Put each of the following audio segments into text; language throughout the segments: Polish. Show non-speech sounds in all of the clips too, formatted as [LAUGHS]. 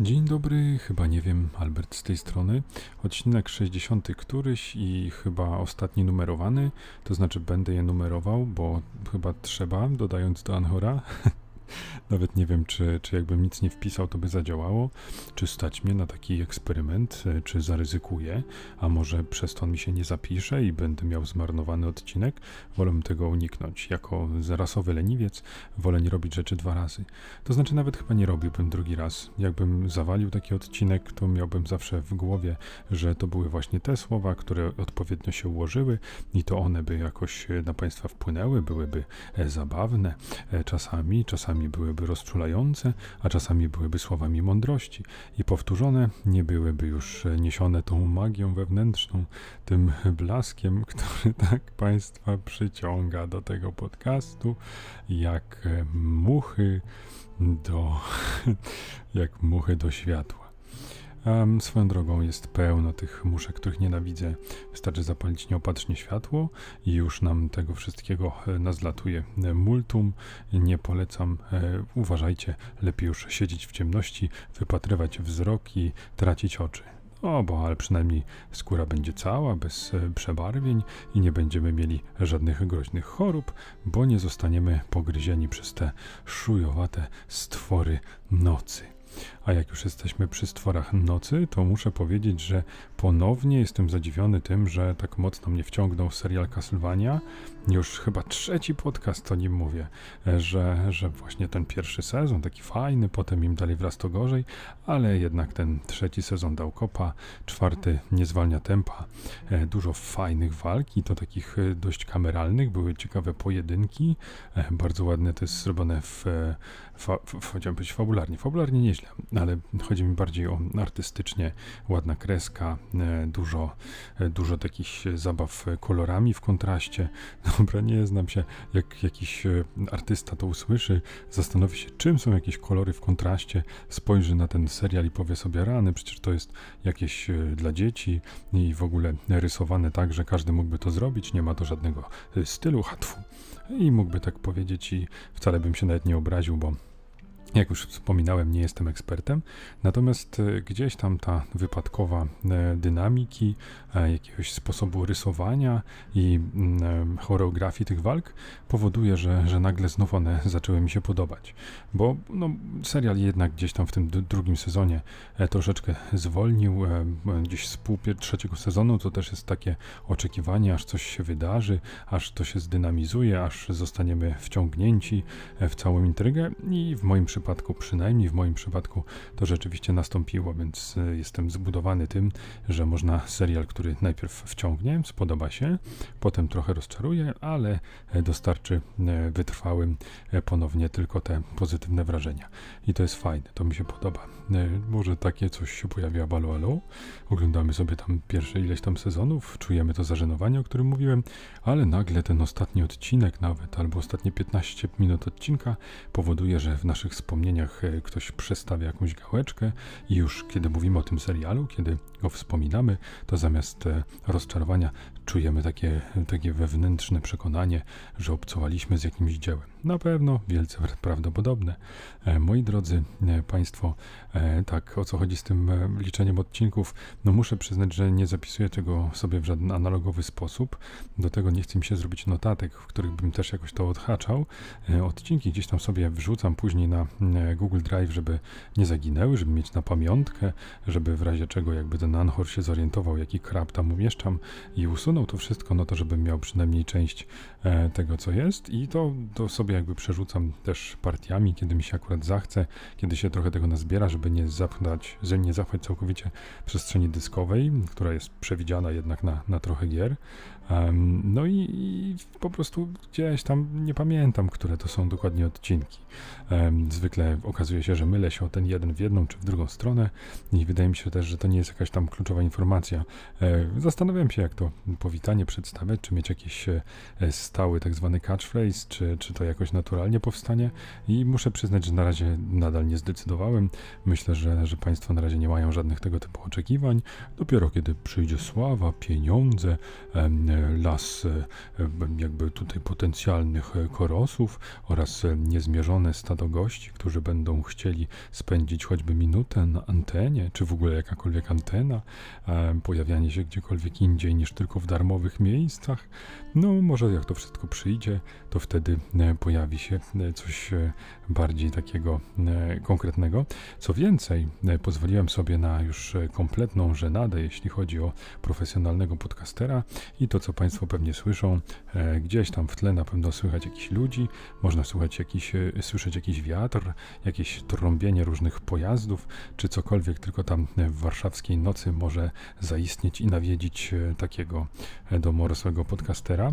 Dzień dobry, chyba nie wiem, Albert z tej strony. Odcinek 60 któryś i chyba ostatni numerowany, to znaczy będę je numerował, bo chyba trzeba, dodając do Anhora. [LAUGHS] Nawet nie wiem, czy, czy jakbym nic nie wpisał, to by zadziałało. Czy stać mnie na taki eksperyment, e, czy zaryzykuję, a może przez to on mi się nie zapisze i będę miał zmarnowany odcinek. Wolę tego uniknąć. Jako zarasowy leniwiec wolę nie robić rzeczy dwa razy. To znaczy nawet chyba nie robiłbym drugi raz. Jakbym zawalił taki odcinek, to miałbym zawsze w głowie, że to były właśnie te słowa, które odpowiednio się ułożyły i to one by jakoś na Państwa wpłynęły, byłyby e, zabawne e, czasami, czasami byłyby rozczulające, a czasami byłyby słowami mądrości i powtórzone nie byłyby już niesione tą magią wewnętrzną, tym blaskiem, [LAUGHS] który tak Państwa przyciąga do tego podcastu, jak muchy do, [LAUGHS] jak muchy do światła. Um, swoją drogą jest pełno tych muszek, których nienawidzę. Wystarczy zapalić nieopatrznie światło i już nam tego wszystkiego e, nazlatuje e, multum. Nie polecam. E, uważajcie, lepiej już siedzieć w ciemności, wypatrywać wzrok i tracić oczy. O, bo ale przynajmniej skóra będzie cała, bez przebarwień i nie będziemy mieli żadnych groźnych chorób, bo nie zostaniemy pogryzieni przez te szujowate stwory nocy. A jak już jesteśmy przy stworach nocy, to muszę powiedzieć, że ponownie jestem zadziwiony tym, że tak mocno mnie wciągnął serial Castlevania. Już chyba trzeci podcast o nim mówię, że, że właśnie ten pierwszy sezon taki fajny, potem im dalej wraz to gorzej, ale jednak ten trzeci sezon dał kopa, czwarty nie zwalnia tempa. E, dużo fajnych walk i to takich e, dość kameralnych, były ciekawe pojedynki, e, bardzo ładne to jest zrobione w, fa, chciałem powiedzieć fabularnie, fabularnie nieźle, ale chodzi mi bardziej o artystycznie, ładna kreska, dużo, dużo takich zabaw kolorami w kontraście. Dobra, nie znam się, jak jakiś e, artysta to usłyszy, zastanowi się, czym są jakieś kolory w kontraście, spojrzy na ten serial i powie sobie, rany, przecież to jest jakieś dla dzieci i w ogóle rysowane tak, że każdy mógłby to zrobić, nie ma to żadnego stylu, hatwu. I mógłby tak powiedzieć i wcale bym się nawet nie obraził, bo jak już wspominałem, nie jestem ekspertem, natomiast e, gdzieś tam ta wypadkowa e, dynamiki, e, jakiegoś sposobu rysowania i mm, choreografii tych walk powoduje, że, że nagle znów one zaczęły mi się podobać. Bo no, serial jednak gdzieś tam w tym drugim sezonie troszeczkę zwolnił, gdzieś z pół trzeciego sezonu to też jest takie oczekiwanie, aż coś się wydarzy, aż to się zdynamizuje, aż zostaniemy wciągnięci w całą intrygę i w moim przypadku przypadku, przynajmniej w moim przypadku, to rzeczywiście nastąpiło, więc e, jestem zbudowany tym, że można serial, który najpierw wciągnie, spodoba się, potem trochę rozczaruje, ale e, dostarczy e, wytrwałym ponownie tylko te pozytywne wrażenia. I to jest fajne, to mi się podoba. Może takie coś się pojawia w Alo oglądamy sobie tam pierwsze ileś tam sezonów, czujemy to zażenowanie, o którym mówiłem, ale nagle ten ostatni odcinek nawet, albo ostatnie 15 minut odcinka powoduje, że w naszych wspomnieniach e, ktoś przestawia jakąś gałeczkę i już kiedy mówimy o tym serialu, kiedy go wspominamy, to zamiast e, rozczarowania czujemy takie, takie wewnętrzne przekonanie, że obcowaliśmy z jakimś dziełem. Na pewno wielce prawdopodobne. E, moi drodzy Państwo, tak o co chodzi z tym liczeniem odcinków, no muszę przyznać, że nie zapisuję tego sobie w żaden analogowy sposób. Do tego nie chcę mi się zrobić notatek, w których bym też jakoś to odhaczał. Odcinki gdzieś tam sobie wrzucam później na E, Google Drive, żeby nie zaginęły, żeby mieć na pamiątkę, żeby w razie czego jakby ten Anchor się zorientował, jaki krab tam umieszczam i usunął to wszystko, no to żebym miał przynajmniej część e, tego, co jest i to, to sobie jakby przerzucam też partiami, kiedy mi się akurat zachce, kiedy się trochę tego nazbiera, żeby nie zapchać, nie zapchać całkowicie przestrzeni dyskowej, która jest przewidziana jednak na, na trochę gier. No i, po prostu gdzieś tam nie pamiętam, które to są dokładnie odcinki. Zwykle okazuje się, że mylę się o ten jeden w jedną czy w drugą stronę i wydaje mi się też, że to nie jest jakaś tam kluczowa informacja. E, zastanawiam się, jak to powitanie przedstawiać, czy mieć jakiś e, stały tak zwany catchphrase, czy, czy to jakoś naturalnie powstanie i muszę przyznać, że na razie nadal nie zdecydowałem. Myślę, że, że Państwo na razie nie mają żadnych tego typu oczekiwań. Dopiero kiedy przyjdzie sława, pieniądze, las jakby tutaj potencjalnych korosów oraz niezmierzone stado gości, którzy będą chcieli spędzić choćby minutę na antenie, czy w ogóle jakakolwiek antena, pojawianie się gdziekolwiek indziej niż tylko w darmowych miejscach. No, może jak to wszystko przyjdzie, to wtedy pojawi się coś bardziej takiego konkretnego. Co więcej, pozwoliłem sobie na już kompletną żenadę, jeśli chodzi o profesjonalnego podcastera i to, co Państwo pewnie słyszą, gdzieś tam w tle na pewno słychać jakichś ludzi, można słuchać jakiś, słyszeć jakiś wiatr, jakieś trąbienie różnych pojazdów, czy cokolwiek tylko tam w warszawskiej nocy może zaistnieć i nawiedzić takiego domorosłego podcastera,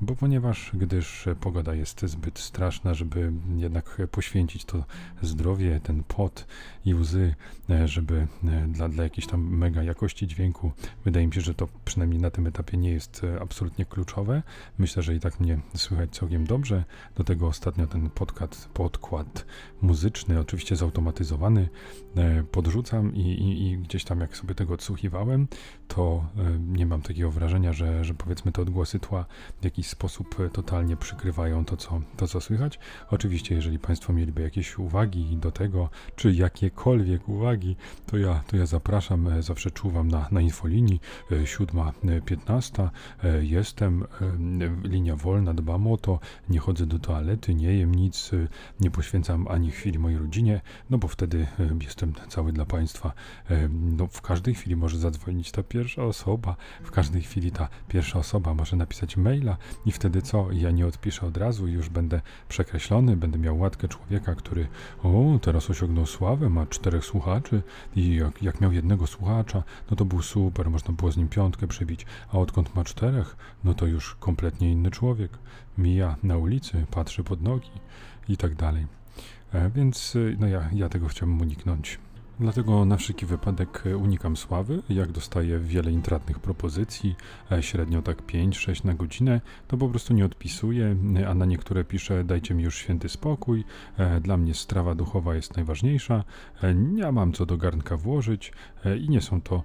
bo ponieważ gdyż pogoda jest zbyt straszna, żeby jednak poświęcić to zdrowie, ten pot i łzy, e, żeby e, dla, dla jakiejś tam mega jakości dźwięku, wydaje mi się, że to przynajmniej na tym etapie nie jest e, absolutnie kluczowe. Myślę, że i tak mnie słychać całkiem dobrze. Do tego ostatnio ten podkład, podkład muzyczny, oczywiście zautomatyzowany, podrzucam i, i, i gdzieś tam jak sobie tego odsłuchiwałem, to nie mam takiego wrażenia, że, że powiedzmy te odgłosy tła w jakiś sposób totalnie przykrywają to co, to, co słychać. Oczywiście, jeżeli Państwo mieliby jakieś uwagi do tego, czy jakiekolwiek uwagi, to ja, to ja zapraszam, e, zawsze czuwam na, na infolinii 7.15. E, jestem, e, linia wolna, dbam o to, nie chodzę do toalety, nie jem nic, nie poświęcam ani chwili mojej rodzinie, no bo wtedy jestem cały dla Państwa. No, w każdej chwili może zadzwonić ta pierwsza osoba, w każdej chwili ta pierwsza osoba może napisać maila i wtedy co? Ja nie odpiszę od razu już będę przekreślony, będę miał łatkę człowieka, który o, teraz osiągnął sławę, ma czterech słuchaczy i jak, jak miał jednego słuchacza, no to był super, można było z nim piątkę przybić, a odkąd ma czterech, no to już kompletnie inny człowiek. Mija na ulicy, patrzy pod nogi i tak dalej. E, więc no ja, ja tego chciałbym uniknąć. Dlatego na wszelki wypadek unikam sławy. Jak dostaję wiele intratnych propozycji, e, średnio tak 5-6 na godzinę, to po prostu nie odpisuję, a na niektóre piszę dajcie mi już święty spokój, e, dla mnie strawa duchowa jest najważniejsza, e, nie mam co do garnka włożyć i nie są to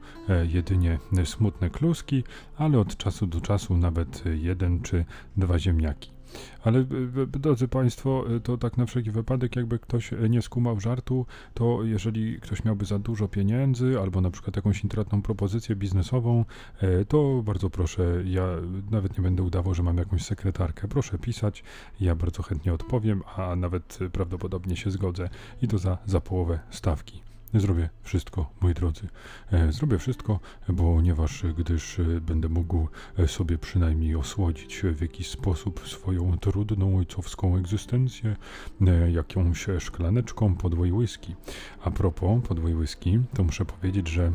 jedynie smutne kluski, ale od czasu do czasu nawet jeden czy dwa ziemniaki. Ale drodzy Państwo, to tak na wszelki wypadek, jakby ktoś nie skumał żartu, to jeżeli ktoś miałby za dużo pieniędzy albo na przykład jakąś intratną propozycję biznesową, e, to bardzo proszę, ja nawet nie będę udawał, że mam jakąś sekretarkę. Proszę pisać, ja bardzo chętnie odpowiem, a nawet prawdopodobnie się zgodzę i to za, za połowę stawki. Zrobię wszystko, moi drodzy. E, zrobię wszystko, ponieważ gdyż e, będę mógł e, sobie przynajmniej osłodzić w jakiś sposób swoją trudną ojcowską egzystencję jakąś szklaneczką podwój whisky. A propos podwój whisky, to muszę powiedzieć, że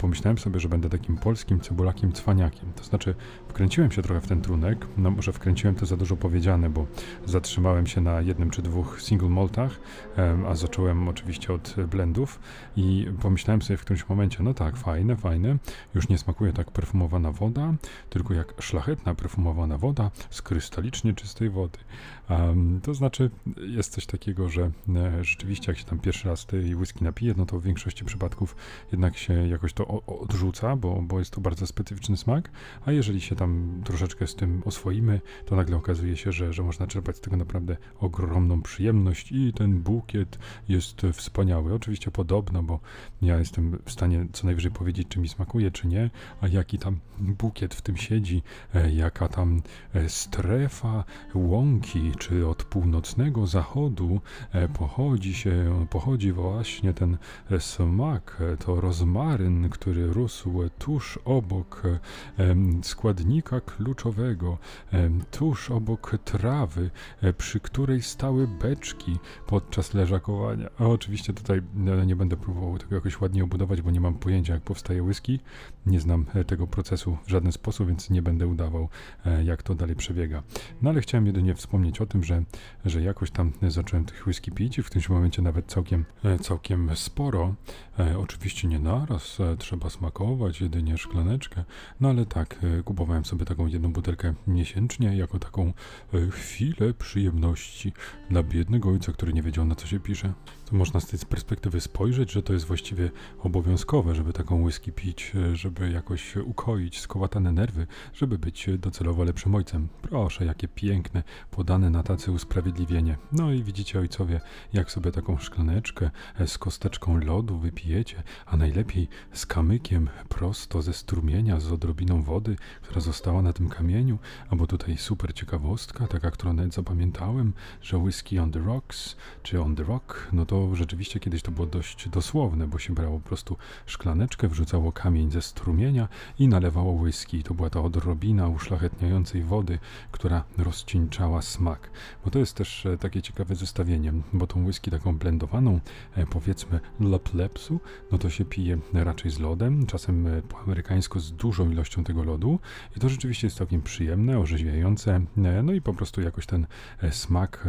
pomyślałem sobie, że będę takim polskim cebulakiem cwaniakiem. To znaczy, wkręciłem się trochę w ten trunek, no może wkręciłem to za dużo powiedziane, bo zatrzymałem się na jednym czy dwóch single maltach, a zacząłem oczywiście od blendów i pomyślałem sobie w którymś momencie, no tak, fajne, fajne, już nie smakuje tak perfumowana woda, tylko jak szlachetna perfumowana woda z krystalicznie czystej wody. Um, to znaczy, jest coś takiego, że e, rzeczywiście jak się tam pierwszy raz tej whisky napije, no to w większości przypadków jednak się jakoś to o, odrzuca, bo, bo jest to bardzo specyficzny smak, a jeżeli się tam troszeczkę z tym oswoimy, to nagle okazuje się, że, że można czerpać z tego naprawdę ogromną przyjemność i ten bukiet jest wspaniały. Oczywiście podobno, bo ja jestem w stanie co najwyżej powiedzieć, czy mi smakuje, czy nie, a jaki tam bukiet w tym siedzi, e, jaka tam e, strefa łąki, czy od północnego zachodu e, pochodzi się, pochodzi właśnie ten smak, to rozmaryn, który rósł tuż obok składnika kluczowego, tuż obok trawy, przy której stały beczki podczas leżakowania. A oczywiście tutaj nie będę próbował tego jakoś ładnie obudować, bo nie mam pojęcia, jak powstaje whisky. Nie znam e, tego procesu w żaden sposób, więc nie będę udawał, e, jak to dalej przebiega. No ale chciałem jedynie wspomnieć o tym, że, że jakoś tam zacząłem tych whisky pić i w tym momencie nawet całkiem, e, całkiem sporo. Oczywiście nie naraz, trzeba smakować, jedynie szklaneczkę. No ale tak, kupowałem sobie taką jedną butelkę miesięcznie, jako taką chwilę przyjemności dla biednego ojca, który nie wiedział na co się pisze. To można z tej perspektywy spojrzeć że to jest właściwie obowiązkowe, żeby taką whisky pić, e, żeby jakoś ukoić skowatane nerwy, żeby być docelowo lepszym ojcem. Proszę, jakie piękne, podane na tacy usprawiedliwienie. No i widzicie, ojcowie, jak sobie taką szklaneczkę z kosteczką lodu wypijecie, a najlepiej z kamykiem prosto ze strumienia, z odrobiną wody, która została na tym kamieniu, albo tutaj super ciekawostka, taka, którą nawet zapamiętałem, że whisky on the rocks, czy on the rock, no to rzeczywiście kiedyś to było dość dosłowne, bo się brało po prostu szklaneczkę, wrzucało kamień ze strumienia i nalewało whisky. To była ta odrobina uszlachetniającej wody, która rozcieńczała smak. Bo to jest też e, takie ciekawe zestawienie, bo tą whisky taką blendowaną, e, powiedzmy leplepsu, no to się pije raczej z lodem, czasem e, po amerykańsku z dużą ilością tego lodu i to rzeczywiście jest całkiem przyjemne, orzeźwiające, no i po prostu jakoś ten smak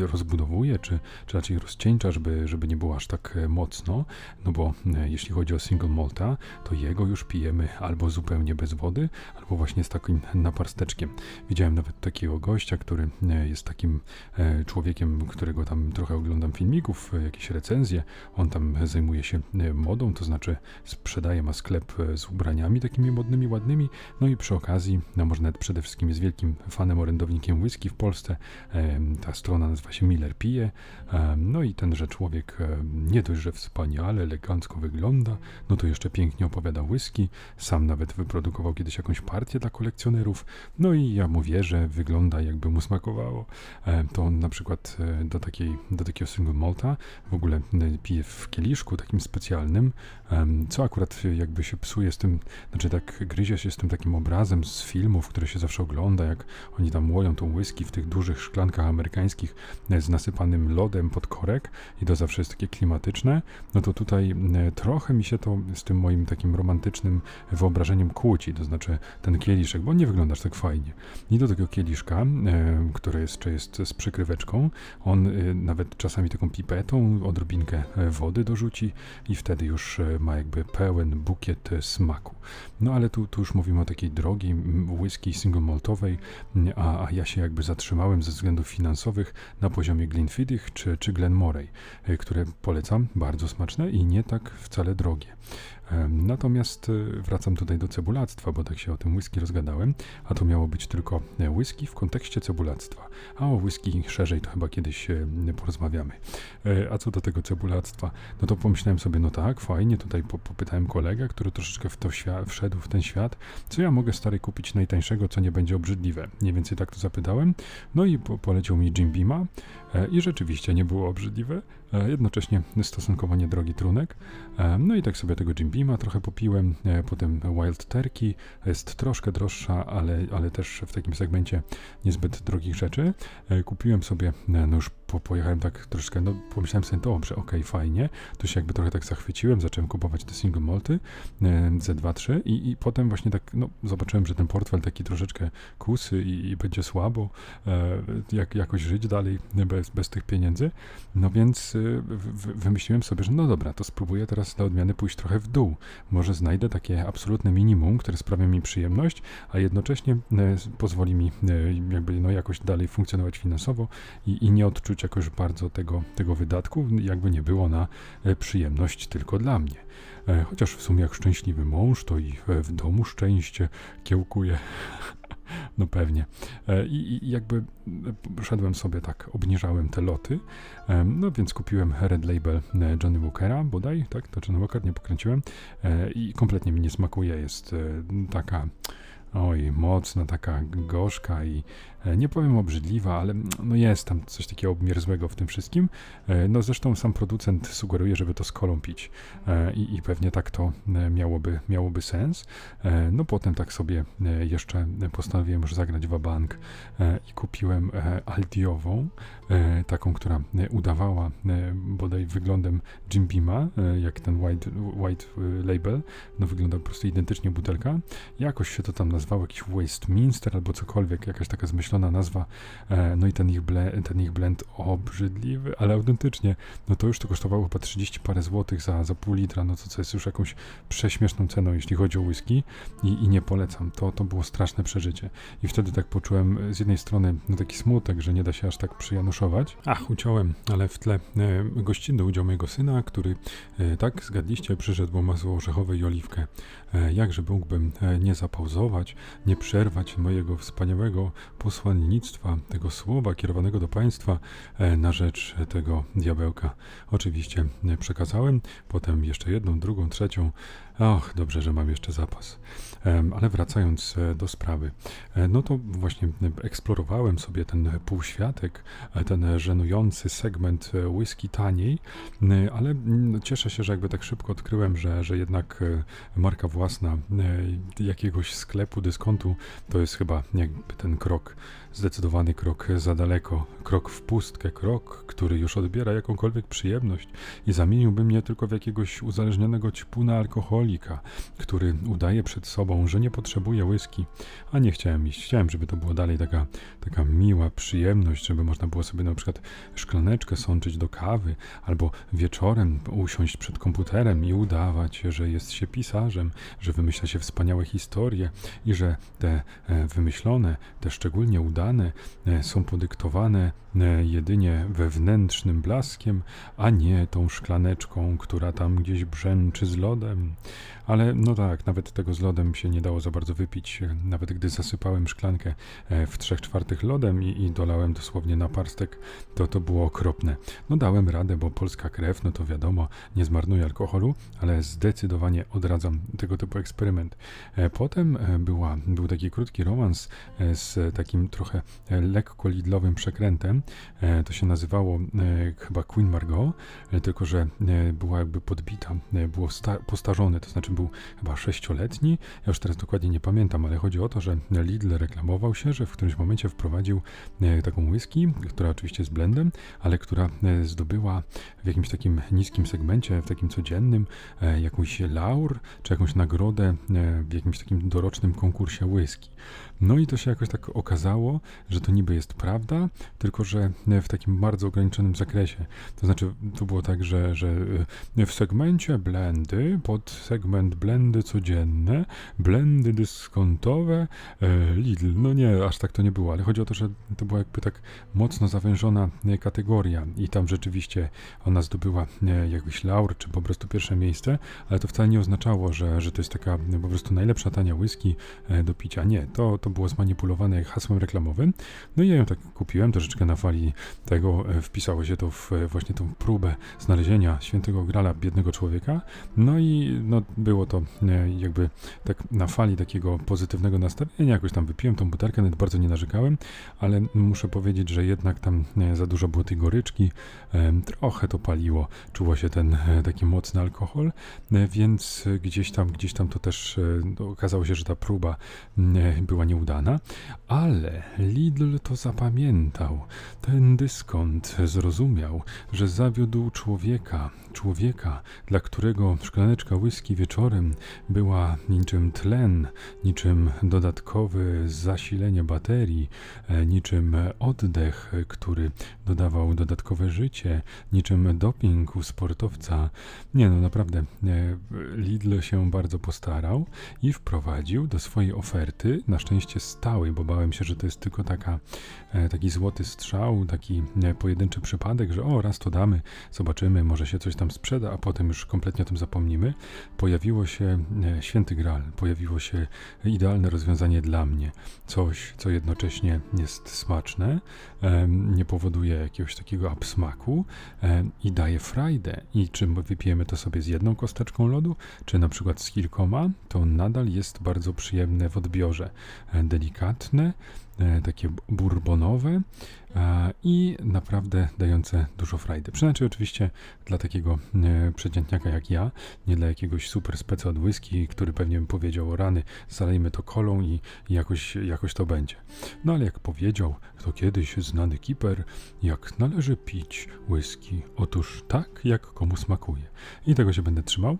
rozbudowuje, czy, czy raczej rozcieńcza, żeby, żeby nie było aż tak mocno, no bo jeśli chodzi o single malta, to jego już pijemy albo zupełnie bez wody, albo właśnie z takim naparsteczkiem. Widziałem nawet takiego gościa, który jest takim człowiekiem, którego tam trochę oglądam filmików, jakieś recenzje, on tam zajmuje się modą, to znaczy sprzedaje, ma sklep z ubraniami takimi modnymi, ładnymi, no i przy okazji, no może nawet przede wszystkim jest wielkim fanem, orędownikiem whisky w Polsce, ta strona nazywa się Miller Pije, no i tenże człowiek nie dość, że wspaniale, elegancko wygląda, no to jeszcze pięknie opowiada whisky, sam nawet wyprodukował kiedyś jakąś partię dla kolekcjonerów, no i ja mu wierzę, wygląda jakby mu smakowało, to on na przykład do, takiej, do takiego single malta w ogóle pije w kieliszku takim specjalnym, co akurat jakby się psuje z tym, znaczy tak gryzie się z tym takim obrazem z filmów, które się zawsze ogląda, jak oni tam łoją tą whisky w tych dużych szklankach amerykańskich e, z nasypanym lodem pod korek i to zawsze jest takie klimatyczne, no to tutaj e, trochę mi się to z tym moim takim romantycznym wyobrażeniem kłóci, to znaczy ten kieliszek, bo nie wygląda tak fajnie. I do tego kieliszka, e, który jeszcze jest z przykryweczką, on nawet czasami taką pipetą odrobinkę wody dorzuci i wtedy już ma jakby pełen bukiet smaku. No ale tu, tu już mówimy o takiej drogiej whisky single maltowej, a, a ja się jakby zatrzymałem ze względów finansowych na poziomie Glenfiddich czy, czy Glenmoray, e, które polecam, bardzo smaczne i nie tak wcale drogie. Natomiast e, wracam tutaj do cebulactwa, bo tak się o tym whisky rozgadałem, a to miało być tylko e, whisky w kontekście cebulactwa. A o whisky szerzej to chyba kiedyś porozmawiamy. A co do tego cebulactwa, no to pomyślałem sobie, no tak, fajnie, tutaj popytałem kolegę, który troszeczkę w to wszedł w ten świat, co ja mogę stary kupić najtańszego, co nie będzie obrzydliwe. Mniej więcej tak to zapytałem. No i po poleciał mi Jim Beama e, i rzeczywiście nie było obrzydliwe. E, jednocześnie stosunkowo niedrogi trunek. E, no i tak sobie tego Jim Beama trochę popiłem. Potem Wild Turkey jest troszkę droższa, ale, ale też w takim segmencie niezbyt drogich rzeczy. Kupiłem sobie, no już po, pojechałem tak troszkę, no pomyślałem sobie, dobrze, okej, okay, fajnie. Tu się jakby trochę tak zachwyciłem, zacząłem kupować te single malty Z2, 3 i, i potem właśnie tak, no zobaczyłem, że ten portfel taki troszeczkę kusy i, i będzie słabo, e, jak jakoś żyć dalej bez, bez tych pieniędzy. No więc e, w, wymyśliłem sobie, że no dobra, to spróbuję teraz dla odmiany pójść trochę w dół. Może znajdę takie absolutne minimum, które sprawia mi przyjemność, a jednocześnie e, pozwoli mi e, jakby no jakoś dalej funkcjonować finansowo i, i nie odczuć jakoś bardzo tego, tego wydatku, jakby nie było na e, przyjemność tylko dla mnie. E, chociaż w sumie jak szczęśliwy mąż, to i w domu szczęście kiełkuje. [LAUGHS] No pewnie. E, I, I, jakby szedłem sobie tak, obniżałem te loty, no więc kupiłem Red Label Johnny Walkera bodaj, tak, to Johnny Walker nie pokręciłem i kompletnie mi nie smakuje, jest taka oj, mocna, taka gorzka i e, nie powiem obrzydliwa, ale mm, no jest tam coś takiego obmierzłego w tym wszystkim. E, no zresztą sam producent sugeruje, żeby to z e, i, i pewnie tak to miałoby, miałoby sens. No potem tak sobie jeszcze postanowiłem już zagrać w bank i kupiłem Aldiową, taką, która udawała bodaj wyglądem Jim Beama, jak ten white, white label. No wygląda po prostu identycznie butelka. Jakoś się to tam nazywało, jakiś Westminster albo cokolwiek, jakaś taka zmyślona wymyślona nazwa, e, no i ten ich, ble, ten ich blend obrzydliwy, ale autentycznie, no to już to kosztowało chyba 30 parę złotych za, za pół litra, no to co jest już jakąś prześmieszną ceną, jeśli chodzi o whisky i, i nie polecam, to, to było straszne przeżycie. I wtedy tak poczułem z jednej strony no taki smutek, że nie da się aż tak przyjanuszować. Ach, uciąłem, ale w tle e, gościnny udział mojego syna, który, e, tak zgadliście, przyszedł, bo masło orzechowe i oliwkę. E, jakże mógłbym e, nie zapauzować, nie przerwać mojego wspaniałego posłannictwa, tego słowa kierowanego do Państwa e, na rzecz tego diabełka. Oczywiście przekazałem, potem jeszcze jedną, drugą, trzecią. Och, dobrze, że mam jeszcze zapas. Ale wracając do sprawy, no to właśnie eksplorowałem sobie ten półświatek, ten żenujący segment whisky taniej, ale cieszę się, że jakby tak szybko odkryłem, że, że jednak marka własna jakiegoś sklepu, dyskontu, to jest chyba jakby ten krok zdecydowany krok za daleko, krok w pustkę, krok, który już odbiera jakąkolwiek przyjemność i zamieniłby mnie tylko w jakiegoś uzależnionego ćpuna alkoholika, który udaje przed sobą, że nie potrzebuje whisky, a nie chciałem iść. Chciałem, żeby to było dalej taka, taka miła przyjemność, żeby można było sobie na przykład szklaneczkę sączyć do kawy, albo wieczorem usiąść przed komputerem i udawać, że jest się pisarzem, że wymyśla się wspaniałe historie i że te e, wymyślone, te szczególnie udane e, są podyktowane e, jedynie wewnętrznym blaskiem, a nie tą szklaneczką, która tam gdzieś brzęczy z lodem. Ale no tak, nawet tego z lodem się nie dało za bardzo wypić. Nawet gdy zasypałem szklankę e, w trzech czwartych lodem i, i dolałem dosłownie na parstek, to to było okropne. No dałem radę, bo polska krew, no to wiadomo, nie zmarnuje alkoholu, ale zdecydowanie odradzam tego typu eksperyment. Potem była, był taki krótki romans z takim trochę trochę e, lekko lidlowym przekrętem. E, to się nazywało e, chyba Queen Margot, tylko że była jakby podbita, było postarzone, to znaczy był chyba sześcioletni. Ja już teraz dokładnie nie pamiętam, ale chodzi o to, że Lidl reklamował się, że w którymś momencie wprowadził taką whisky, która oczywiście jest blendem, ale która zdobyła w jakimś takim niskim segmencie, w takim codziennym, jakąś laur, czy jakąś nagrodę w jakimś takim dorocznym konkursie whisky. No i to się jakoś tak okazało, że to niby jest prawda, tylko że w takim bardzo ograniczonym zakresie. To znaczy, to było tak, że, że e, w segmencie blendy, pod segment blendy codzienne, blendy dyskontowe, e, Lidl. No nie, aż tak to nie było, ale chodzi o to, że to była jakby tak mocno zawężona e, kategoria i tam rzeczywiście ona zdobyła jakiś laur, czy po prostu pierwsze miejsce, ale to wcale nie oznaczało, że, że to jest taka po prostu najlepsza tania whisky do picia. Nie, to, to to było zmanipulowane hasłem reklamowym. No i ja ją tak kupiłem, troszeczkę na fali tego e, wpisało się to w e, właśnie tą próbę znalezienia świętego grala biednego człowieka. No i no, było to e, jakby tak na fali takiego pozytywnego nastawienia. Jakoś tam wypiłem tą butelkę, nawet bardzo nie narzekałem, ale muszę powiedzieć, że jednak tam za dużo było tej goryczki, trochę to paliło, czuło się ten taki mocny alkohol, więc gdzieś tam, gdzieś tam to też okazało się, że ta próba była nie nieudana, ale Lidl to zapamiętał. Ten dyskont zrozumiał, że zawiódł człowieka, człowieka, dla którego szklaneczka whisky wieczorem była niczym tlen, niczym dodatkowe zasilenie baterii, e, niczym oddech, który dodawał dodatkowe życie, niczym doping u sportowca. Nie no, naprawdę, e, Lidl się bardzo postarał i wprowadził do swojej oferty, na szczęście szczęście stały, bo bałem się, że to jest tylko taka, e, taki złoty strzał, taki e, pojedynczy przypadek, że o, raz to damy, zobaczymy, może się coś tam sprzeda, a potem już kompletnie o tym zapomnimy. Pojawiło się e, święty gral, pojawiło się idealne rozwiązanie dla mnie. Coś, co jednocześnie jest smaczne, nie powoduje jakiegoś takiego absmaku i daje frajdę. I czy wypijemy to sobie z jedną kosteczką lodu, czy na przykład z kilkoma, to nadal jest bardzo przyjemne w odbiorze. E, delikatne, e, takie bourbonowe e, i naprawdę dające dużo frajdy. Przynajmniej oczywiście dla takiego przeciętniaka jak ja, nie dla jakiegoś super speca od whisky, który pewnie bym powiedział o rany, zalejmy to kolą i jakoś, jakoś to będzie. No ale jak powiedział to kiedyś znany kiper, jak należy pić whisky, otóż tak, jak komu smakuje. I tego się będę trzymał.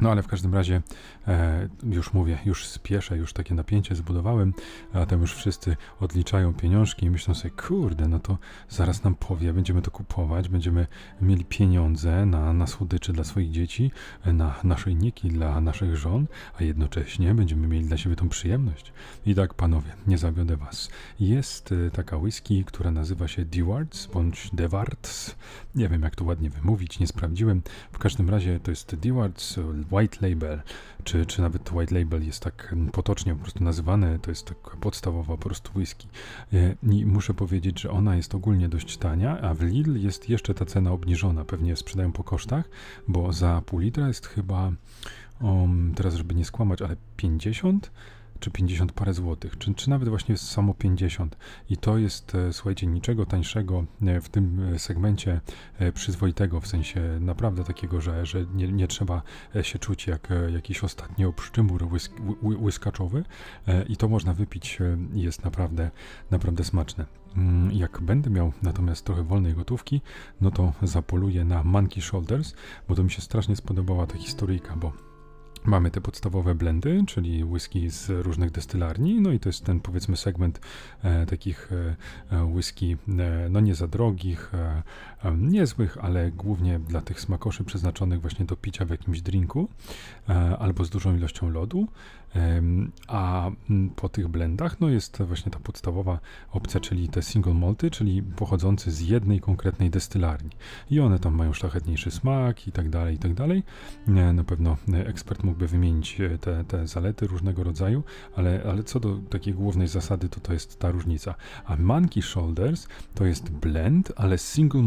No ale w każdym razie e, już mówię, już spieszę, już takie napięcie zbudowałem, a tam już wszyscy odliczają pieniążki i myślą sobie, kurde, no to zaraz nam powie, będziemy to kupować, będziemy mieli pieniądze na, na słodyczy dla swoich dzieci, na naszyjniki dla naszych żon, a jednocześnie będziemy mieli dla siebie tą przyjemność. I tak, panowie, nie zawiodę was. Jest e, taka whisky, która nazywa się Dewarts bądź Dewarts. Nie wiem, jak to ładnie wymówić, nie sprawdziłem. W każdym razie to jest Dewarts white label, czy, czy nawet white label jest tak mm, potocznie po prostu nazywane, to jest taka podstawowa po prostu whisky. E, I muszę powiedzieć, że ona jest ogólnie dość tania, a w Lidl jest jeszcze ta cena obniżona, pewnie sprzedają po kosztach, bo za pół litra jest chyba, um, teraz żeby nie skłamać, ale 50 czy 50 parę złotych, czy, czy nawet właśnie samo 50. I to jest, e, słuchajcie, niczego tańszego e, w tym e, segmencie przyzwoitego, w sensie naprawdę takiego, że, że nie, nie trzeba się czuć jak jakiś ostatni obszczymur łysk, łyskaczowy i to można wypić jest naprawdę, naprawdę smaczne. Mm, jak będę miał natomiast trochę wolnej gotówki, no to zapoluję na Monkey Shoulders, bo to mi się strasznie spodobała ta historyjka, bo Mamy te podstawowe blendy, czyli whisky z różnych destylarni, no i to jest ten powiedzmy segment e, takich e, e whisky e, no nie za drogich, e, niezłych, ale głównie dla tych smakoszy przeznaczonych właśnie do picia w jakimś drinku albo z dużą ilością lodu. A po tych blendach no jest właśnie ta podstawowa opcja, czyli te single malty, czyli pochodzące z jednej konkretnej destylarni. I one tam mają szlachetniejszy smak i tak dalej, i tak dalej. Na pewno ekspert mógłby wymienić e, te, te zalety różnego rodzaju, ale, ale co do takiej głównej zasady, to to jest ta różnica. A Monkey Shoulders to jest blend, ale single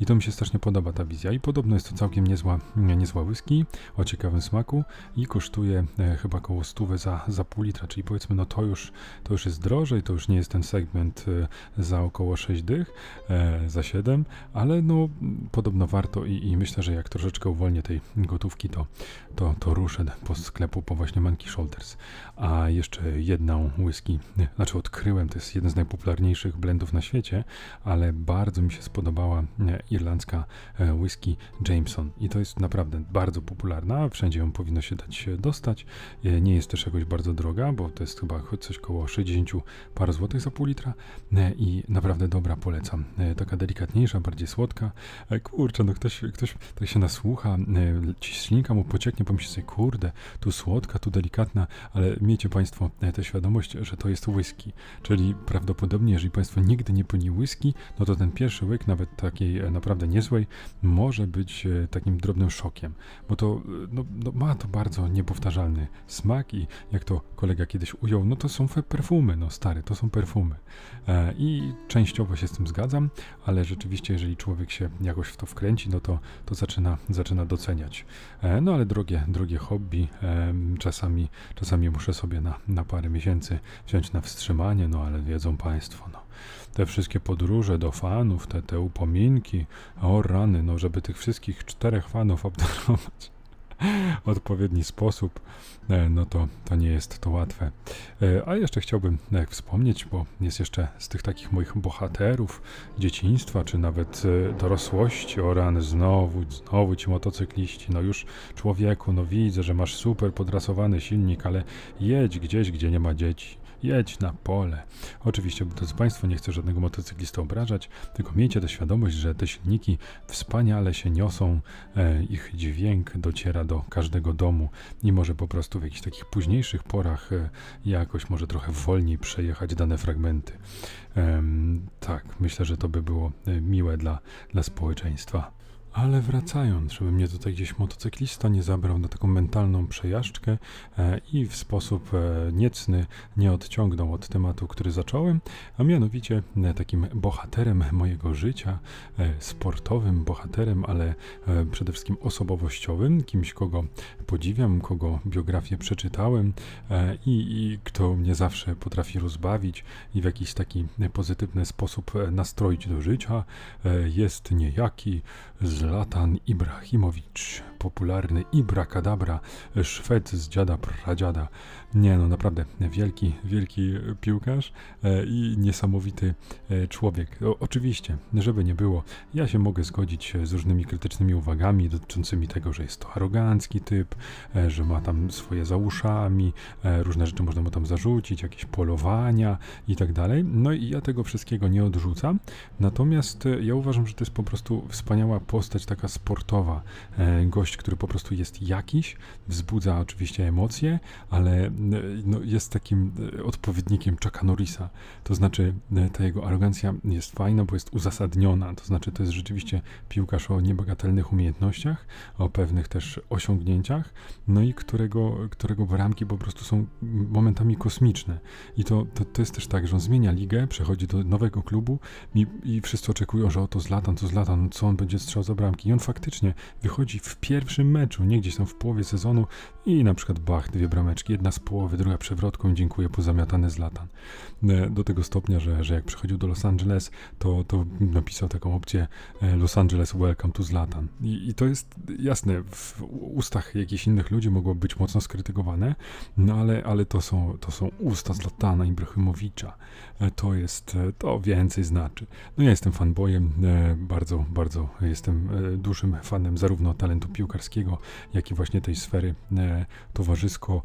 I to mi się strasznie podoba ta wizja. I podobno jest to całkiem niezła, niezła whisky o ciekawym smaku i kosztuje e, chyba około 100 za, za pół litra, czyli powiedzmy, no to już, to już jest drożej, to już nie jest ten segment e, za około 6 dych, e, za 7, ale no podobno warto i, i, myślę, że jak troszeczkę uwolnię tej gotówki, to, to, to ruszę po sklepu po właśnie Monkey Shoulders. A jeszcze jedną whisky, znaczy odkryłem, to jest jeden z najpopularniejszych blendów na świecie, ale bardzo mi się spodobała e, irlandzka whisky Jameson i to jest naprawdę bardzo popularna, wszędzie ją powinno się dać dostać nie jest też jakoś bardzo droga, bo to jest chyba coś koło 60 par złotych za pół litra e, i naprawdę dobra, polecam. E, taka delikatniejsza, bardziej słodka. E, kurczę, no ktoś, ktoś tak się nasłucha, ślinka mu pocieknie, pomyśli sobie, kurde, tu słodka, tu delikatna, ale miejcie Państwo tę świadomość, że to jest whisky, czyli prawdopodobnie, jeżeli Państwo nigdy nie pili whisky, no to ten pierwszy łyk, nawet takiej naprawdę niezłej, może być takim drobnym szokiem, bo to no, no ma to bardzo niepowtarzalny smak, i jak to kolega kiedyś ujął, no to są perfumy, no stary, to są perfumy. E, I częściowo się z tym zgadzam, ale rzeczywiście, jeżeli człowiek się jakoś w to wkręci, no to, to zaczyna, zaczyna doceniać. E, no ale drogie, drogie hobby, e, czasami, czasami muszę sobie na, na parę miesięcy wziąć na wstrzymanie, no ale wiedzą Państwo, no te wszystkie podróże do fanów, te, te upominki, o rany, no żeby tych wszystkich czterech fanów obdarować odpowiedni sposób, e, no to, to nie jest to łatwe. E, a jeszcze chciałbym e, wspomnieć, bo jest jeszcze z tych takich moich bohaterów dzieciństwa, czy nawet dorosłości, o rany, znowu, znowu ci motocykliści, no już człowieku, no widzę, że masz super podrasowany silnik, ale jedź gdzieś, gdzie nie ma dzieci jedź na pole. Oczywiście, drodzy Państwo, nie chcę żadnego motocyklista obrażać, tylko miejcie tę świadomość, że te silniki wspaniale się niosą, e, ich dźwięk dociera do każdego domu i może po prostu w jakichś takich późniejszych porach e, jakoś może trochę wolniej przejechać dane fragmenty. E, tak, myślę, że to by było e, miłe dla, dla społeczeństwa. Ale wracając, żeby mnie tutaj gdzieś motocyklista nie zabrał na taką mentalną przejażdżkę e, i w sposób e, niecny nie odciągnął od tematu, który zacząłem, a mianowicie e, takim bohaterem mojego życia, sportowym bohaterem, ale przede wszystkim osobowościowym, kimś, kogo podziwiam, kogo biografię przeczytałem i, i kto mnie zawsze potrafi rozbawić i w jakiś taki pozytywny sposób nastroić do życia, jest niejaki z Zlatan Ibrahimowicz, popularny Ibrakadabra, Szwed z dziada pradziada. Nie no, naprawdę wielki, wielki piłkarz e, i niesamowity e, człowiek. O, oczywiście, żeby nie było, ja się mogę zgodzić z różnymi krytycznymi uwagami dotyczącymi tego, że jest to arogancki typ, e, że ma tam swoje za uszami, różne rzeczy można mu tam zarzucić, jakieś polowania i tak dalej. No i ja tego wszystkiego nie odrzucam, natomiast ja uważam, że to jest po prostu wspaniała postać taka sportowa. Gość, który po prostu jest jakiś, wzbudza oczywiście emocje, ale no, jest takim e, odpowiednikiem Chucka Norrisa. To znaczy, e, ta jego arogancja jest fajna, bo jest uzasadniona. To znaczy, to jest rzeczywiście piłkarz o niebagatelnych umiejętnościach, o pewnych też osiągnięciach, no i którego, którego bramki po prostu są momentami kosmiczne. I to, to, to jest też tak, że on zmienia ligę, przechodzi do nowego klubu i, i wszyscy oczekują, że oto Zlatan, to Zlatan, co on będzie strzał za bramki. I on faktycznie wychodzi w pierwszym meczu, nie gdzieś tam w połowie sezonu i na przykład bach, dwie brameczki, jedna z połowy, druga przewrotką, dziękuję, pozamiatane z latan. E, do tego stopnia, że, że jak przychodził do Los Angeles, to, to napisał taką opcję e, Los Angeles Welcome to Zlatan. I, I to jest jasne, w ustach jakichś innych ludzi mogło być mocno skrytykowane, no ale, ale to, są, to są usta Zlatana Ibrahimowicza. E, to jest, to więcej znaczy. No ja jestem fanboyem, bardzo, bardzo jestem dużym fanem zarówno talentu piłkarskiego, jak i właśnie tej sfery towarzysko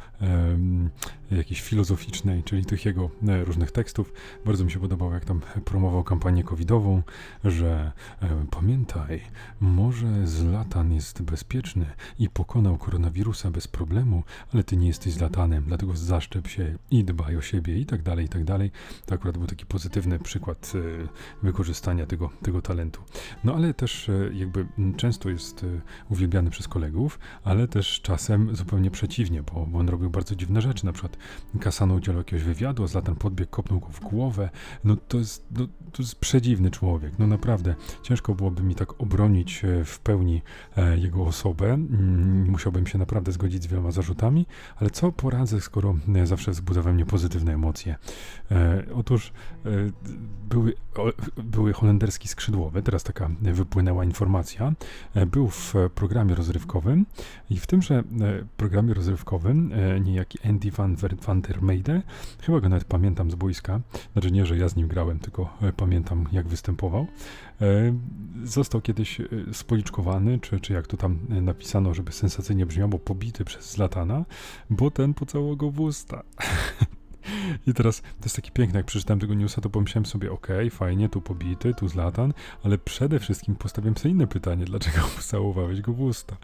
jakiejś filozoficznej, czyli tych jego e, różnych tekstów. Bardzo mi się podobało, jak tam promował kampanię covidową, że e, pamiętaj, może Zlatan jest bezpieczny i pokonał koronawirusa bez problemu, ale ty nie jesteś Zlatanem, dlatego zaszczep się i dbaj o siebie i tak dalej, i tak dalej. To akurat był taki pozytywny przykład e, wykorzystania tego, tego talentu. No ale też jakby często jest uwielbiany przez kolegów, ale też czasem zupełnie przeciwnie, bo, on robił bardzo dziwne rzeczy, na przykład Kasano udzielał jakiegoś wywiadu, a Zlatan podbiegł, kopnął go w głowę. No to jest, no, to jest przedziwny człowiek. No naprawdę, ciężko byłoby mi tak obronić e, w pełni e, jego osobę. Mm, musiałbym się naprawdę zgodzić z wieloma zarzutami, ale co poradzę, skoro e, zawsze wzbudza we mnie pozytywne emocje. Otóż były, były holenderski skrzydłowy, teraz taka wypłynęła informacja, był w programie rozrywkowym i w tymże programie rozrywkowym niejaki Andy van, van der Meijde, chyba go nawet pamiętam z boiska, znaczy nie, że ja z nim grałem, tylko pamiętam jak występował, e, został kiedyś e, spoliczkowany, czy, czy jak to tam napisano, żeby sensacyjnie brzmiało, pobity przez Zlatana, bo ten pocałował go w usta. [LAUGHS] [LAUGHS] I teraz to jest takie piękne, jak przeczytałem tego newsa, to pomyślałem sobie, okej, okay, fajnie, tu pobity, tu Zlatan, ale przede wszystkim postawiłem sobie inne pytanie, dlaczego [LAUGHS] pocałowałeś go w usta?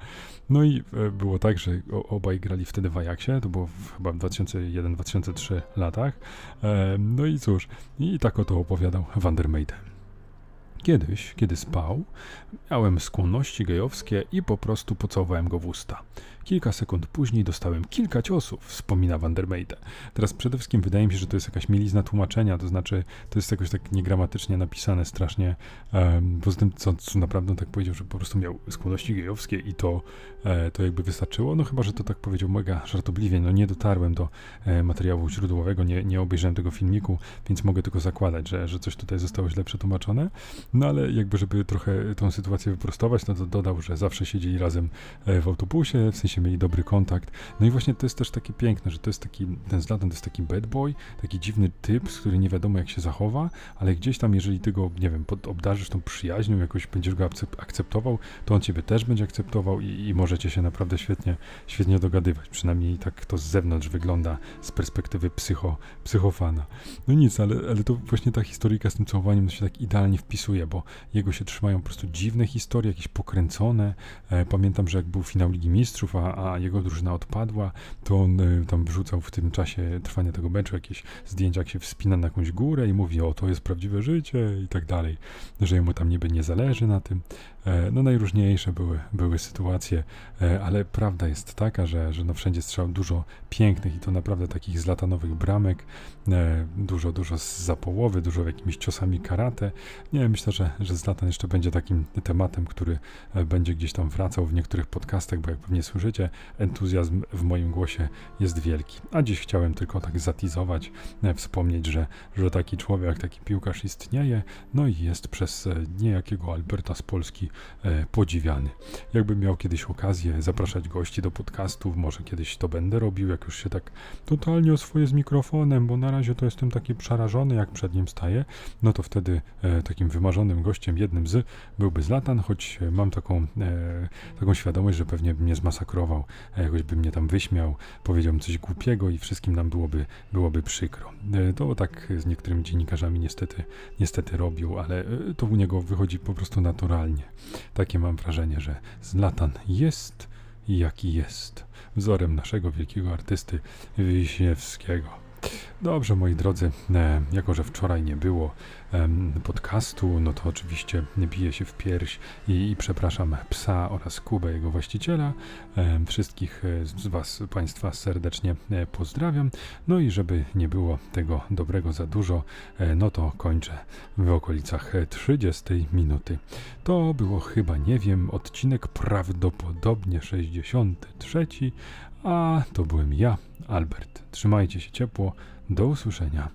No i e, było tak, że obaj grali wtedy w Ajaxie, to było w, chyba w 2001-2003 latach. E, no i cóż, i tak o to opowiadał Van der Meyden. Kiedyś, kiedy spał, miałem skłonności gejowskie i po prostu pocałowałem go w usta. Kilka sekund później dostałem kilka ciosów, wspomina Van. Teraz przede wszystkim wydaje mi się, że to jest jakaś mielizna tłumaczenia, to znaczy to jest jakoś tak niegramatycznie napisane strasznie. Um, poza tym, co, co naprawdę tak powiedział, że po prostu miał skłonności gejowskie i to, e, to jakby wystarczyło, no chyba, że to tak powiedział mega żartobliwie, no nie dotarłem do e, materiału źródłowego, nie, nie obejrzałem tego filmiku, więc mogę tylko zakładać, że, że coś tutaj zostało źle przetłumaczone, no ale jakby, żeby trochę tą sytuację wyprostować, no to dodał, że zawsze siedzieli razem e, w autobusie, w sensie mieli dobry kontakt. No i właśnie to jest też takie piękne, że to jest taki, ten Zlatan to jest taki bad boy, taki dziwny typ, z który nie wiadomo jak się zachowa, ale gdzieś tam, jeżeli ty go, nie wiem, obdarzysz tą przyjaźnią, jakoś będziesz go akceptował, to on ciebie też będzie akceptował i, i możecie się naprawdę świetnie, świetnie dogadywać. Przynajmniej tak to z zewnątrz wygląda z perspektywy psycho, psychofana. No nic, ale, ale to właśnie ta historyjka z tym całowaniem się tak idealnie wpisuje, bo jego się trzymają po prostu dziwne historie, jakieś pokręcone. E, pamiętam, że jak był finał Ligi Mistrzów, a a, jego drużyna odpadła, to on y, tam wrzucał w tym czasie trwania tego meczu jakieś zdjęcia, jak się wspina na jakąś górę i mówi, o to jest prawdziwe życie i tak dalej, że jemu tam niby nie zależy na tym. E, no najróżniejsze były, były sytuacje, e, ale prawda jest taka, że, że no wszędzie strzał dużo pięknych i to naprawdę takich zlatanowych bramek, e, dużo, dużo z zapołowy, dużo jakimiś ciosami karate. Nie, myślę, że, że Zlatan jeszcze będzie takim tematem, który będzie gdzieś tam wracał w niektórych podcastach, bo jak pewnie słyszycie, entuzjazm w moim głosie jest wielki. A dziś chciałem tylko tak zatizować, e, wspomnieć, że, że taki człowiek, taki piłkarz istnieje, no i jest przez e, niejakiego Alberta z Polski e, podziwiany. Jakbym miał kiedyś okazję zapraszać gości do podcastów, może kiedyś to będę robił, jak już się tak totalnie oswoję z mikrofonem, bo na razie to jestem taki przerażony, jak przed nim staję, no to wtedy takim wymarzonym gościem, jednym z, byłby Zlatan, choć mam taką, taką świadomość, że pewnie mnie zmasakrował, e, jakoś by mnie tam wyśmiał, powiedział coś głupiego i wszystkim nam byłoby, byłoby przykro. E, to tak z niektórymi dziennikarzami niestety, niestety robił, ale e, to u niego wychodzi po prostu naturalnie. Takie mam wrażenie, że Zlatan jest jaki jest, wzorem naszego wielkiego artysty Wiśniewskiego. Dobrze, moi drodzy, e, jako że wczoraj nie było podcastu, no to oczywiście biję się w pierś i, i przepraszam psa oraz Kubę, jego właściciela. Em, wszystkich e, z Was, Państwa serdecznie e, pozdrawiam. No i żeby nie było tego dobrego za dużo, e, no to kończę w okolicach e, 30 minuty. To było chyba, nie wiem, odcinek prawdopodobnie 63, a to byłem ja, Albert. Trzymajcie się ciepło. Do usłyszenia.